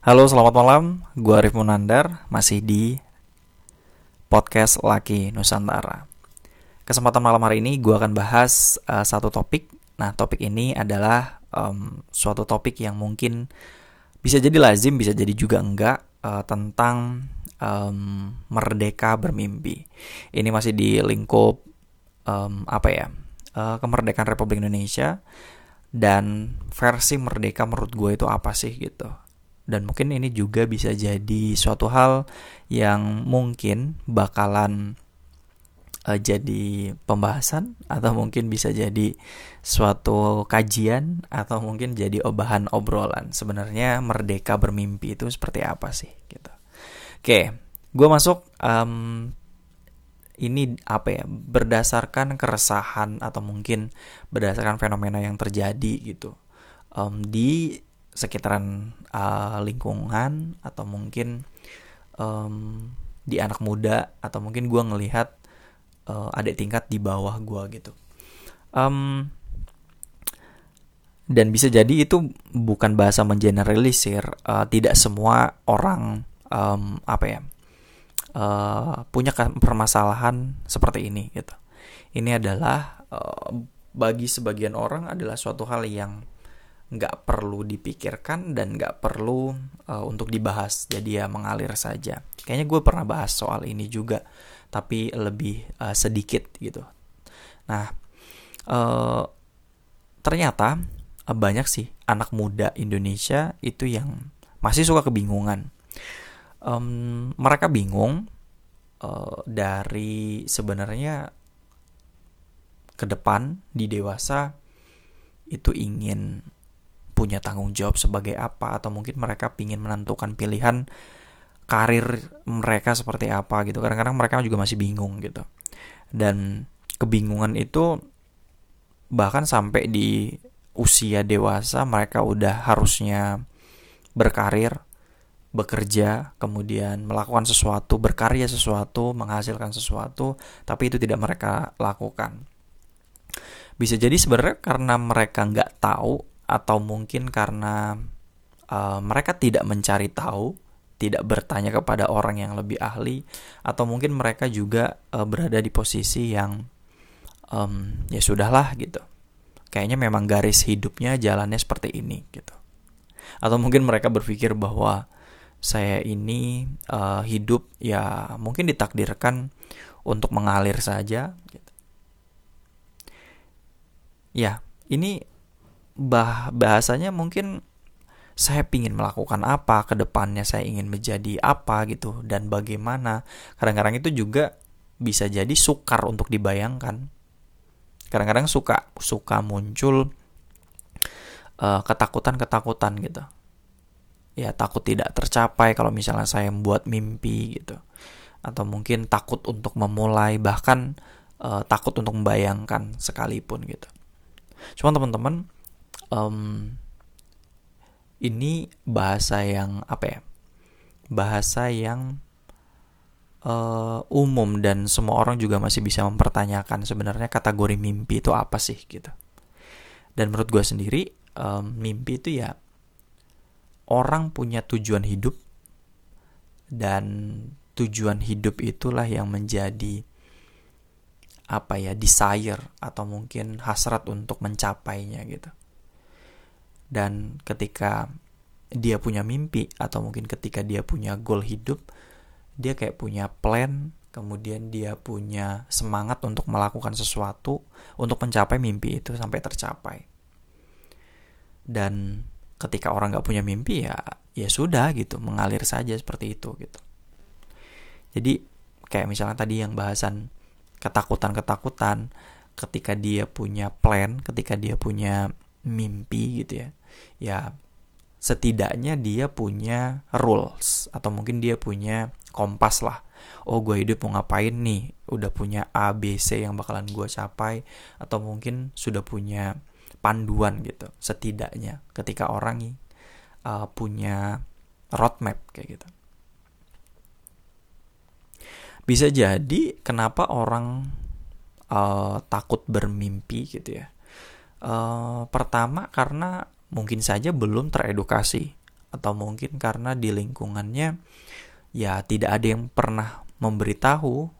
Halo, selamat malam. Gue Arif Munandar, masih di podcast Laki Nusantara. Kesempatan malam hari ini gue akan bahas uh, satu topik. Nah, topik ini adalah um, suatu topik yang mungkin bisa jadi lazim, bisa jadi juga enggak uh, tentang um, merdeka bermimpi. Ini masih di lingkup um, apa ya? Uh, kemerdekaan Republik Indonesia dan versi merdeka menurut gue itu apa sih gitu dan mungkin ini juga bisa jadi suatu hal yang mungkin bakalan uh, jadi pembahasan atau mungkin bisa jadi suatu kajian atau mungkin jadi bahan obrolan. Sebenarnya merdeka bermimpi itu seperti apa sih gitu. Oke gue masuk um, ini apa ya berdasarkan keresahan atau mungkin berdasarkan fenomena yang terjadi gitu. Um, di sekitaran uh, lingkungan atau mungkin um, di anak muda atau mungkin gue ngelihat uh, adik tingkat di bawah gue gitu. Um, dan bisa jadi itu bukan bahasa mengeneralisir uh, tidak semua orang um, apa ya uh, punya permasalahan seperti ini gitu. Ini adalah uh, bagi sebagian orang adalah suatu hal yang nggak perlu dipikirkan dan nggak perlu uh, untuk dibahas. Jadi ya mengalir saja. Kayaknya gue pernah bahas soal ini juga tapi lebih uh, sedikit gitu. Nah uh, ternyata uh, banyak sih anak muda Indonesia itu yang masih suka kebingungan. Um, mereka bingung uh, dari sebenarnya ke depan di dewasa itu ingin punya tanggung jawab sebagai apa atau mungkin mereka ingin menentukan pilihan karir mereka seperti apa gitu. Kadang-kadang mereka juga masih bingung gitu. Dan kebingungan itu bahkan sampai di usia dewasa mereka udah harusnya berkarir bekerja kemudian melakukan sesuatu berkarya sesuatu menghasilkan sesuatu tapi itu tidak mereka lakukan. Bisa jadi sebenarnya karena mereka nggak tahu atau mungkin karena uh, mereka tidak mencari tahu, tidak bertanya kepada orang yang lebih ahli, atau mungkin mereka juga uh, berada di posisi yang um, ya sudahlah gitu. Kayaknya memang garis hidupnya jalannya seperti ini gitu. Atau mungkin mereka berpikir bahwa saya ini uh, hidup ya mungkin ditakdirkan untuk mengalir saja gitu. Ya, ini bah bahasanya mungkin saya ingin melakukan apa ke depannya saya ingin menjadi apa gitu dan bagaimana. Kadang-kadang itu juga bisa jadi sukar untuk dibayangkan. Kadang-kadang suka suka muncul uh, ketakutan-ketakutan gitu. Ya takut tidak tercapai kalau misalnya saya membuat mimpi gitu. Atau mungkin takut untuk memulai bahkan uh, takut untuk membayangkan sekalipun gitu. Cuma teman-teman um, ini bahasa yang apa ya? Bahasa yang uh, umum dan semua orang juga masih bisa mempertanyakan sebenarnya kategori mimpi itu apa sih gitu. Dan menurut gue sendiri um, mimpi itu ya orang punya tujuan hidup dan tujuan hidup itulah yang menjadi apa ya desire atau mungkin hasrat untuk mencapainya gitu dan ketika dia punya mimpi atau mungkin ketika dia punya goal hidup dia kayak punya plan kemudian dia punya semangat untuk melakukan sesuatu untuk mencapai mimpi itu sampai tercapai. Dan ketika orang nggak punya mimpi ya ya sudah gitu mengalir saja seperti itu gitu. Jadi kayak misalnya tadi yang bahasan ketakutan-ketakutan ketika dia punya plan ketika dia punya mimpi gitu ya ya setidaknya dia punya rules atau mungkin dia punya kompas lah. Oh gue hidup mau ngapain nih? Udah punya A B C yang bakalan gue capai atau mungkin sudah punya panduan gitu. Setidaknya ketika orang uh, punya roadmap kayak gitu. Bisa jadi kenapa orang uh, takut bermimpi gitu ya. Uh, pertama karena mungkin saja belum teredukasi atau mungkin karena di lingkungannya ya tidak ada yang pernah memberitahu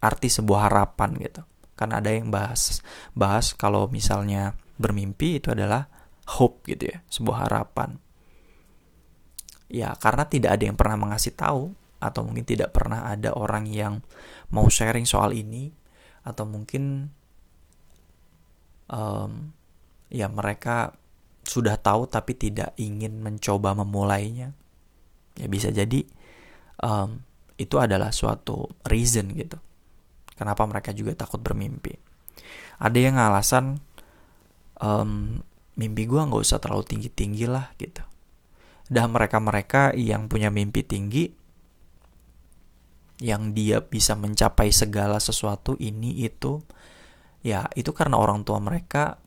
arti sebuah harapan gitu. Karena ada yang bahas bahas kalau misalnya bermimpi itu adalah hope gitu ya, sebuah harapan. Ya, karena tidak ada yang pernah mengasih tahu atau mungkin tidak pernah ada orang yang mau sharing soal ini atau mungkin um, ya mereka sudah tahu tapi tidak ingin mencoba memulainya. Ya bisa jadi um, itu adalah suatu reason gitu kenapa mereka juga takut bermimpi. Ada yang alasan um, mimpi gue nggak usah terlalu tinggi tinggi lah gitu. Dan mereka-mereka yang punya mimpi tinggi yang dia bisa mencapai segala sesuatu ini itu ya itu karena orang tua mereka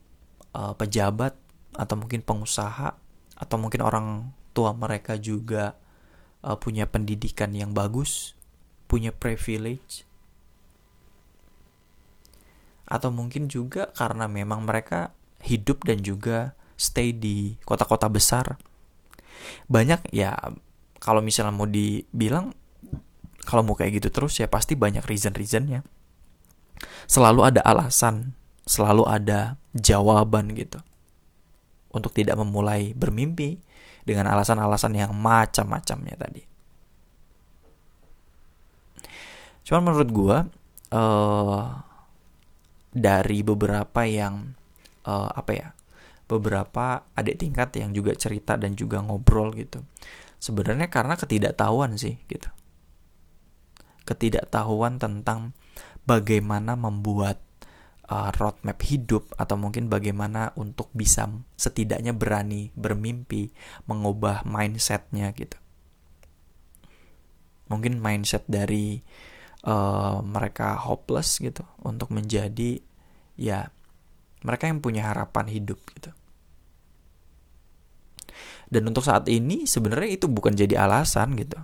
uh, pejabat atau mungkin pengusaha atau mungkin orang tua mereka juga uh, punya pendidikan yang bagus, punya privilege, atau mungkin juga karena memang mereka hidup dan juga stay di kota-kota besar. Banyak ya kalau misalnya mau dibilang kalau mau kayak gitu terus ya pasti banyak reason-reasonnya. Selalu ada alasan, selalu ada jawaban gitu. Untuk tidak memulai bermimpi, dengan alasan-alasan yang macam-macamnya tadi. Cuman menurut gue uh, dari beberapa yang uh, apa ya, beberapa adik tingkat yang juga cerita dan juga ngobrol gitu. Sebenarnya karena ketidaktahuan sih gitu. Ketidaktahuan tentang bagaimana membuat uh, roadmap hidup atau mungkin bagaimana untuk bisa setidaknya berani bermimpi mengubah mindsetnya gitu. Mungkin mindset dari uh, mereka hopeless gitu untuk menjadi ya mereka yang punya harapan hidup gitu. Dan untuk saat ini sebenarnya itu bukan jadi alasan gitu.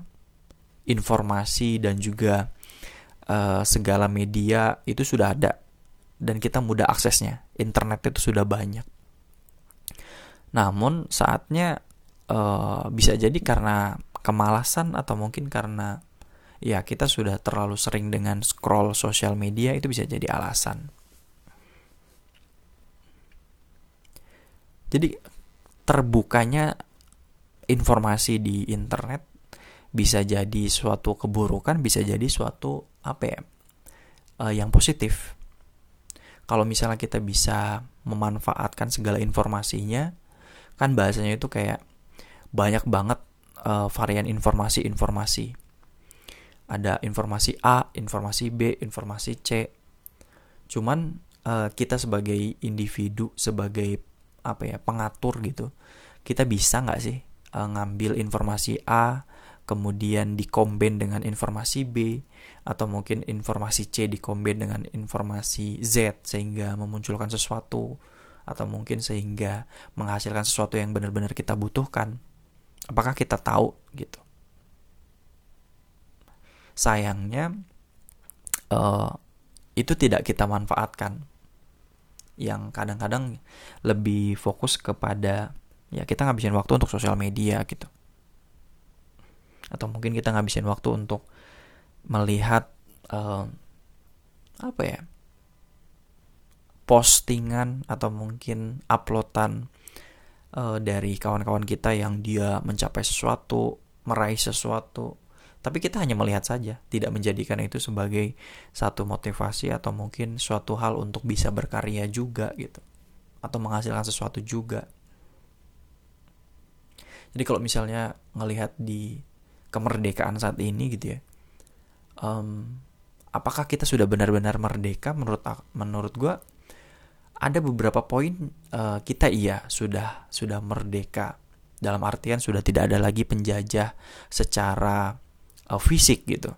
Informasi dan juga uh, segala media itu sudah ada dan kita mudah aksesnya. Internet itu sudah banyak. Namun saatnya uh, bisa jadi karena kemalasan atau mungkin karena ya kita sudah terlalu sering dengan scroll sosial media itu bisa jadi alasan. Jadi terbukanya informasi di internet bisa jadi suatu keburukan, bisa jadi suatu apa ya? Uh, yang positif kalau misalnya kita bisa memanfaatkan segala informasinya kan bahasanya itu kayak banyak banget uh, varian informasi-informasi. Ada informasi A, informasi B, informasi C. Cuman uh, kita sebagai individu sebagai apa ya pengatur gitu kita bisa nggak sih uh, ngambil informasi A kemudian dikomben dengan informasi B atau mungkin informasi C dikomben dengan informasi Z sehingga memunculkan sesuatu atau mungkin sehingga menghasilkan sesuatu yang benar-benar kita butuhkan. Apakah kita tahu gitu? Sayangnya uh, itu tidak kita manfaatkan. Yang kadang-kadang lebih fokus kepada ya kita ngabisin waktu untuk sosial media gitu atau mungkin kita ngabisin waktu untuk melihat uh, apa ya postingan atau mungkin uploadan uh, dari kawan-kawan kita yang dia mencapai sesuatu meraih sesuatu. Tapi kita hanya melihat saja tidak menjadikan itu sebagai satu motivasi atau mungkin suatu hal untuk bisa berkarya juga gitu. Atau menghasilkan sesuatu juga. Jadi kalau misalnya ngelihat di kemerdekaan saat ini gitu ya. Um, apakah kita sudah benar-benar merdeka? Menurut menurut gue ada beberapa poin uh, kita iya sudah sudah merdeka. Dalam artian sudah tidak ada lagi penjajah secara uh, fisik gitu.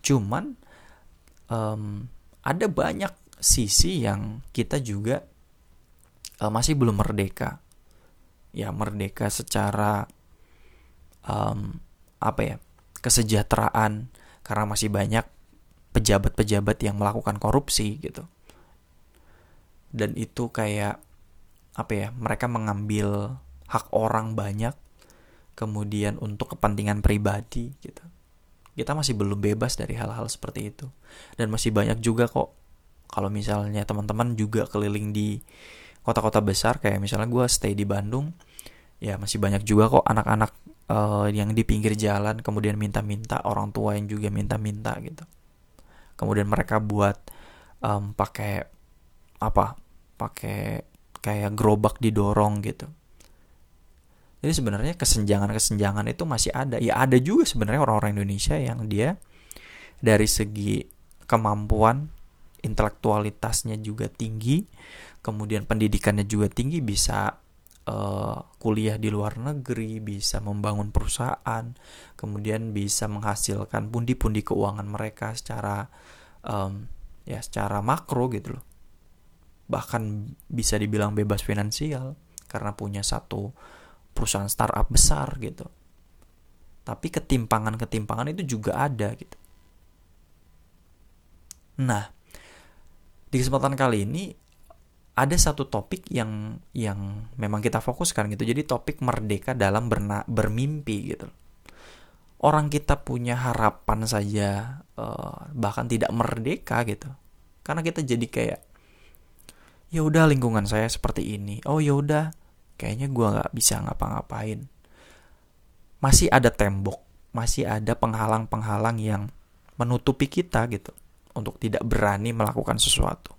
Cuman um, ada banyak sisi yang kita juga uh, masih belum merdeka. Ya merdeka secara um, apa ya kesejahteraan karena masih banyak pejabat-pejabat yang melakukan korupsi gitu dan itu kayak apa ya mereka mengambil hak orang banyak kemudian untuk kepentingan pribadi gitu. Kita masih belum bebas dari hal-hal seperti itu. Dan masih banyak juga kok kalau misalnya teman-teman juga keliling di kota-kota besar kayak misalnya gue stay di Bandung, ya masih banyak juga kok anak-anak uh, yang di pinggir jalan kemudian minta-minta orang tua yang juga minta-minta gitu. Kemudian mereka buat um, pakai apa? Pakai kayak gerobak didorong gitu jadi sebenarnya kesenjangan-kesenjangan itu masih ada. Ya ada juga sebenarnya orang-orang Indonesia yang dia dari segi kemampuan intelektualitasnya juga tinggi, kemudian pendidikannya juga tinggi, bisa uh, kuliah di luar negeri, bisa membangun perusahaan, kemudian bisa menghasilkan pundi-pundi keuangan mereka secara um, ya secara makro gitu loh. Bahkan bisa dibilang bebas finansial karena punya satu perusahaan startup besar gitu. Tapi ketimpangan-ketimpangan itu juga ada gitu. Nah, di kesempatan kali ini ada satu topik yang yang memang kita fokuskan gitu. Jadi topik merdeka dalam berna, bermimpi gitu. Orang kita punya harapan saja uh, bahkan tidak merdeka gitu. Karena kita jadi kayak ya udah lingkungan saya seperti ini. Oh ya udah kayaknya gue nggak bisa ngapa-ngapain masih ada tembok masih ada penghalang-penghalang yang menutupi kita gitu untuk tidak berani melakukan sesuatu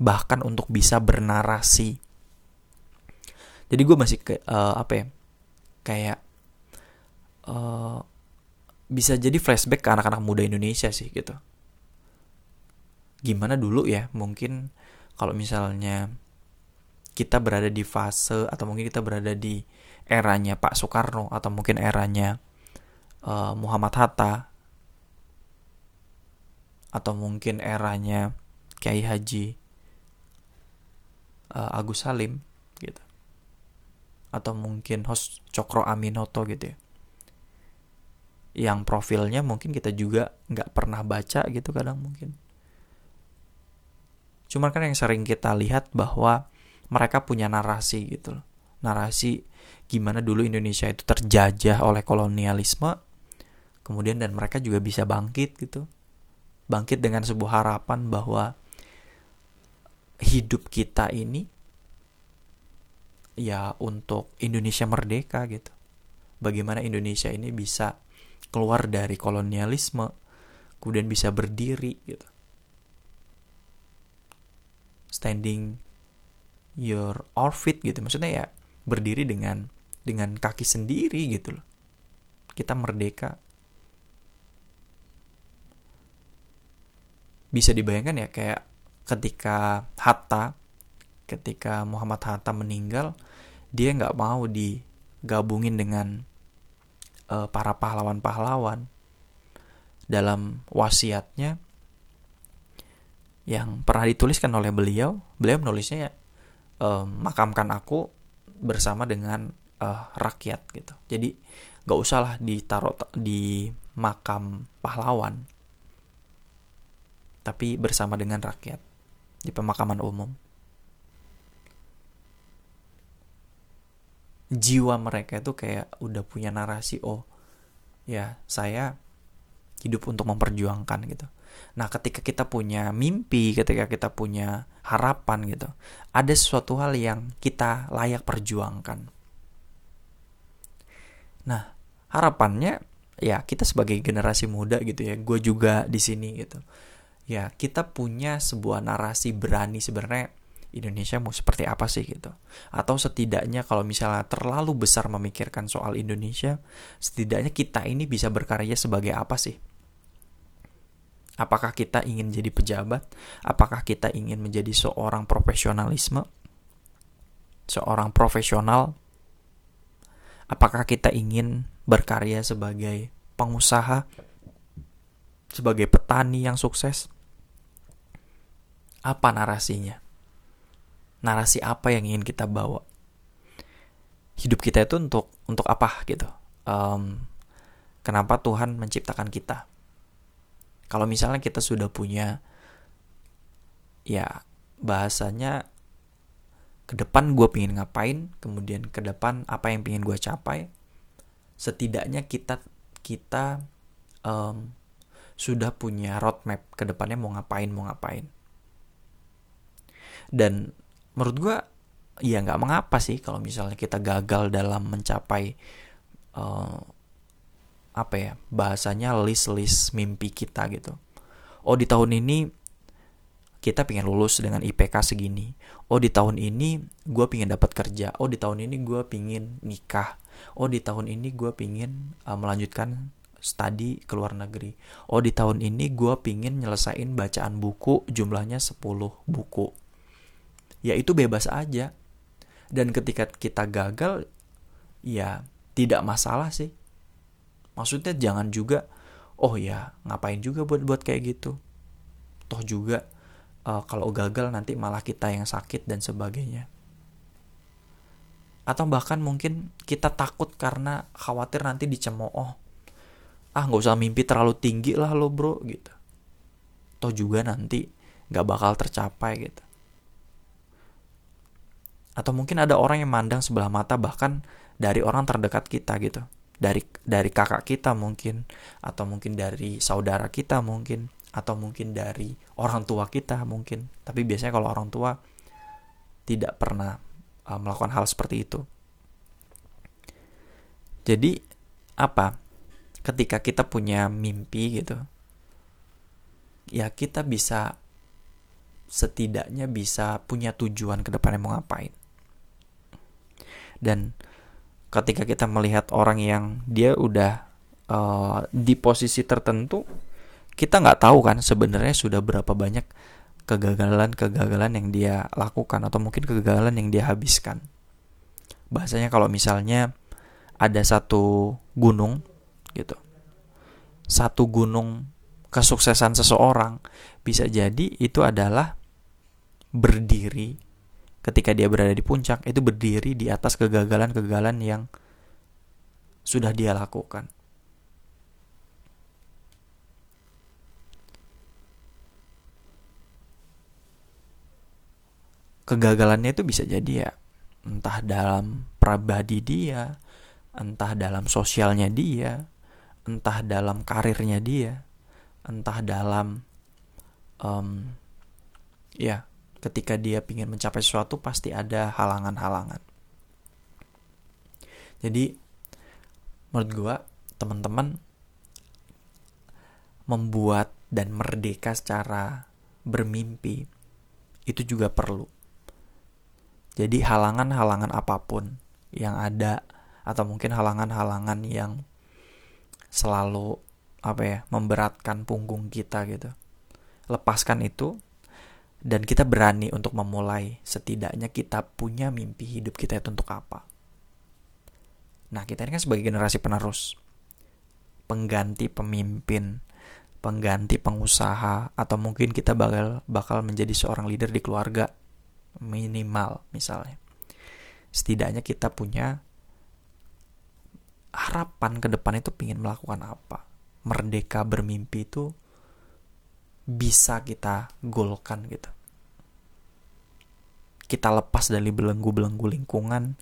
bahkan untuk bisa bernarasi. Jadi gue masih ke uh, apa ya kayak uh, bisa jadi flashback ke anak-anak muda Indonesia sih gitu. Gimana dulu ya mungkin kalau misalnya kita berada di fase atau mungkin kita berada di eranya Pak Soekarno atau mungkin eranya uh, Muhammad Hatta atau mungkin eranya Kiai Haji uh, Agus Salim gitu atau mungkin host Cokro Aminoto gitu ya yang profilnya mungkin kita juga nggak pernah baca gitu kadang mungkin cuman kan yang sering kita lihat bahwa mereka punya narasi gitu loh. Narasi gimana dulu Indonesia itu terjajah oleh kolonialisme. Kemudian dan mereka juga bisa bangkit gitu. Bangkit dengan sebuah harapan bahwa hidup kita ini ya untuk Indonesia merdeka gitu. Bagaimana Indonesia ini bisa keluar dari kolonialisme, kemudian bisa berdiri gitu. Standing your outfit gitu maksudnya ya berdiri dengan dengan kaki sendiri gitu loh kita merdeka bisa dibayangkan ya kayak ketika Hatta ketika Muhammad Hatta meninggal dia nggak mau digabungin dengan uh, para pahlawan-pahlawan dalam wasiatnya yang pernah dituliskan oleh beliau beliau menulisnya ya uh, makamkan aku bersama dengan uh, rakyat gitu. Jadi nggak usah lah ditaruh di makam pahlawan, tapi bersama dengan rakyat di pemakaman umum. Jiwa mereka itu kayak udah punya narasi, oh ya saya hidup untuk memperjuangkan gitu. Nah, ketika kita punya mimpi, ketika kita punya harapan gitu, ada sesuatu hal yang kita layak perjuangkan. Nah, harapannya ya kita sebagai generasi muda gitu ya, gue juga di sini gitu. Ya, kita punya sebuah narasi berani sebenarnya Indonesia mau seperti apa sih gitu. Atau setidaknya kalau misalnya terlalu besar memikirkan soal Indonesia, setidaknya kita ini bisa berkarya sebagai apa sih? Apakah kita ingin jadi pejabat? Apakah kita ingin menjadi seorang profesionalisme? Seorang profesional? Apakah kita ingin berkarya sebagai pengusaha? Sebagai petani yang sukses? Apa narasinya? Narasi apa yang ingin kita bawa? Hidup kita itu untuk untuk apa gitu? Um, kenapa Tuhan menciptakan kita? Kalau misalnya kita sudah punya ya bahasanya ke depan gue pingin ngapain kemudian ke depan apa yang pingin gue capai setidaknya kita kita um, sudah punya roadmap ke depannya mau ngapain mau ngapain dan menurut gue ya nggak mengapa sih kalau misalnya kita gagal dalam mencapai uh, apa ya bahasanya list-list mimpi kita gitu oh di tahun ini kita pengen lulus dengan IPK segini. Oh di tahun ini gue pengen dapat kerja. Oh di tahun ini gue pengen nikah. Oh di tahun ini gue pengen uh, melanjutkan studi ke luar negeri. Oh di tahun ini gue pengen nyelesain bacaan buku jumlahnya 10 buku. Ya itu bebas aja. Dan ketika kita gagal, ya tidak masalah sih. Maksudnya jangan juga, oh ya ngapain juga buat buat kayak gitu. Toh juga uh, kalau gagal nanti malah kita yang sakit dan sebagainya. Atau bahkan mungkin kita takut karena khawatir nanti dicemooh. Ah nggak usah mimpi terlalu tinggi lah lo bro gitu. Toh juga nanti nggak bakal tercapai gitu. Atau mungkin ada orang yang mandang sebelah mata bahkan dari orang terdekat kita gitu. Dari dari kakak kita mungkin atau mungkin dari saudara kita mungkin atau mungkin dari orang tua kita mungkin. Tapi biasanya kalau orang tua tidak pernah uh, melakukan hal seperti itu. Jadi apa? Ketika kita punya mimpi gitu ya kita bisa setidaknya bisa punya tujuan ke depannya mau ngapain dan ketika kita melihat orang yang dia udah uh, di posisi tertentu kita nggak tahu kan sebenarnya sudah berapa banyak kegagalan-kegagalan yang dia lakukan atau mungkin kegagalan yang dia habiskan. Bahasanya kalau misalnya ada satu gunung gitu. Satu gunung kesuksesan seseorang bisa jadi itu adalah berdiri ketika dia berada di puncak itu berdiri di atas kegagalan-kegagalan yang sudah dia lakukan. kegagalannya itu bisa jadi ya entah dalam pribadi dia, entah dalam sosialnya dia, entah dalam karirnya dia, entah dalam um, ya ketika dia ingin mencapai sesuatu pasti ada halangan-halangan. Jadi menurut gua teman-teman membuat dan merdeka secara bermimpi itu juga perlu jadi halangan-halangan apa pun yang ada atau mungkin halangan-halangan yang selalu apa ya memberatkan punggung kita gitu. Lepaskan itu dan kita berani untuk memulai setidaknya kita punya mimpi hidup kita itu untuk apa. Nah, kita ini kan sebagai generasi penerus, pengganti pemimpin, pengganti pengusaha atau mungkin kita bakal bakal menjadi seorang leader di keluarga. Minimal misalnya. Setidaknya kita punya harapan ke depan itu ingin melakukan apa. Merdeka bermimpi itu bisa kita golkan gitu kita lepas dari belenggu-belenggu lingkungan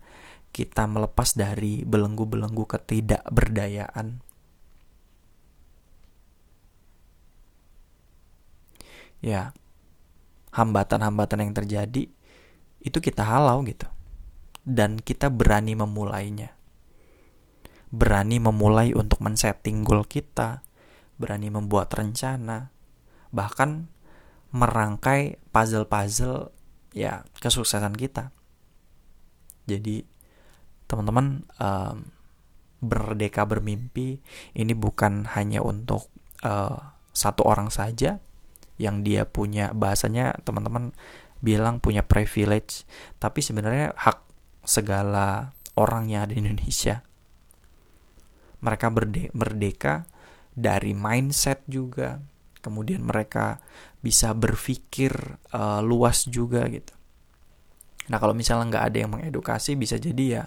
kita melepas dari belenggu-belenggu ketidakberdayaan ya hambatan-hambatan yang terjadi itu kita halau gitu. Dan kita berani memulainya. Berani memulai untuk men-setting goal kita, berani membuat rencana, bahkan merangkai puzzle-puzzle ya kesuksesan kita. Jadi teman-teman um, berdeka bermimpi ini bukan hanya untuk uh, satu orang saja yang dia punya bahasanya teman-teman bilang punya privilege, tapi sebenarnya hak segala orang yang ada di Indonesia. Mereka berde merdeka dari mindset juga, kemudian mereka bisa berpikir uh, luas juga gitu. Nah kalau misalnya nggak ada yang mengedukasi bisa jadi ya,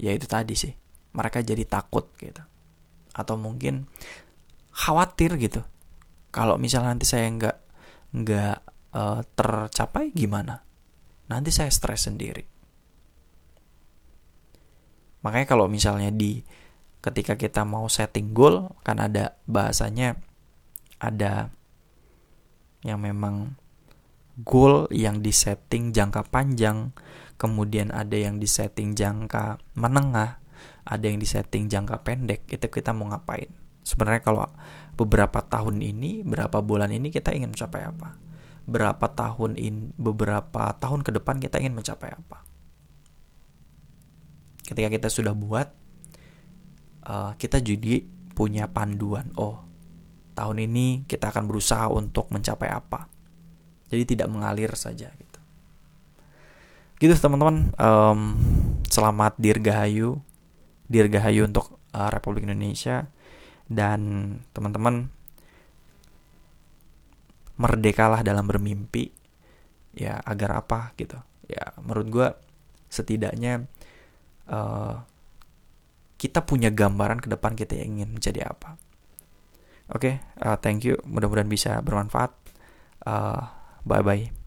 ya itu tadi sih, mereka jadi takut gitu, atau mungkin khawatir gitu. Kalau misalnya nanti saya nggak nggak uh, tercapai gimana nanti saya stres sendiri. Makanya kalau misalnya di ketika kita mau setting goal kan ada bahasanya ada yang memang goal yang disetting jangka panjang, kemudian ada yang disetting jangka menengah, ada yang disetting jangka pendek. Itu kita mau ngapain? Sebenarnya kalau beberapa tahun ini, berapa bulan ini kita ingin mencapai apa? Berapa tahun in beberapa tahun ke depan kita ingin mencapai apa? Ketika kita sudah buat, uh, kita jadi punya panduan. Oh, tahun ini kita akan berusaha untuk mencapai apa? jadi tidak mengalir saja gitu. Gitu teman-teman. Um, selamat dirgahayu. Dirgahayu untuk uh, Republik Indonesia. Dan teman-teman merdekalah dalam bermimpi. Ya agar apa gitu. Ya menurut gue setidaknya uh, kita punya gambaran ke depan kita ingin menjadi apa oke okay, uh, thank you mudah-mudahan bisa bermanfaat uh, Bye bye.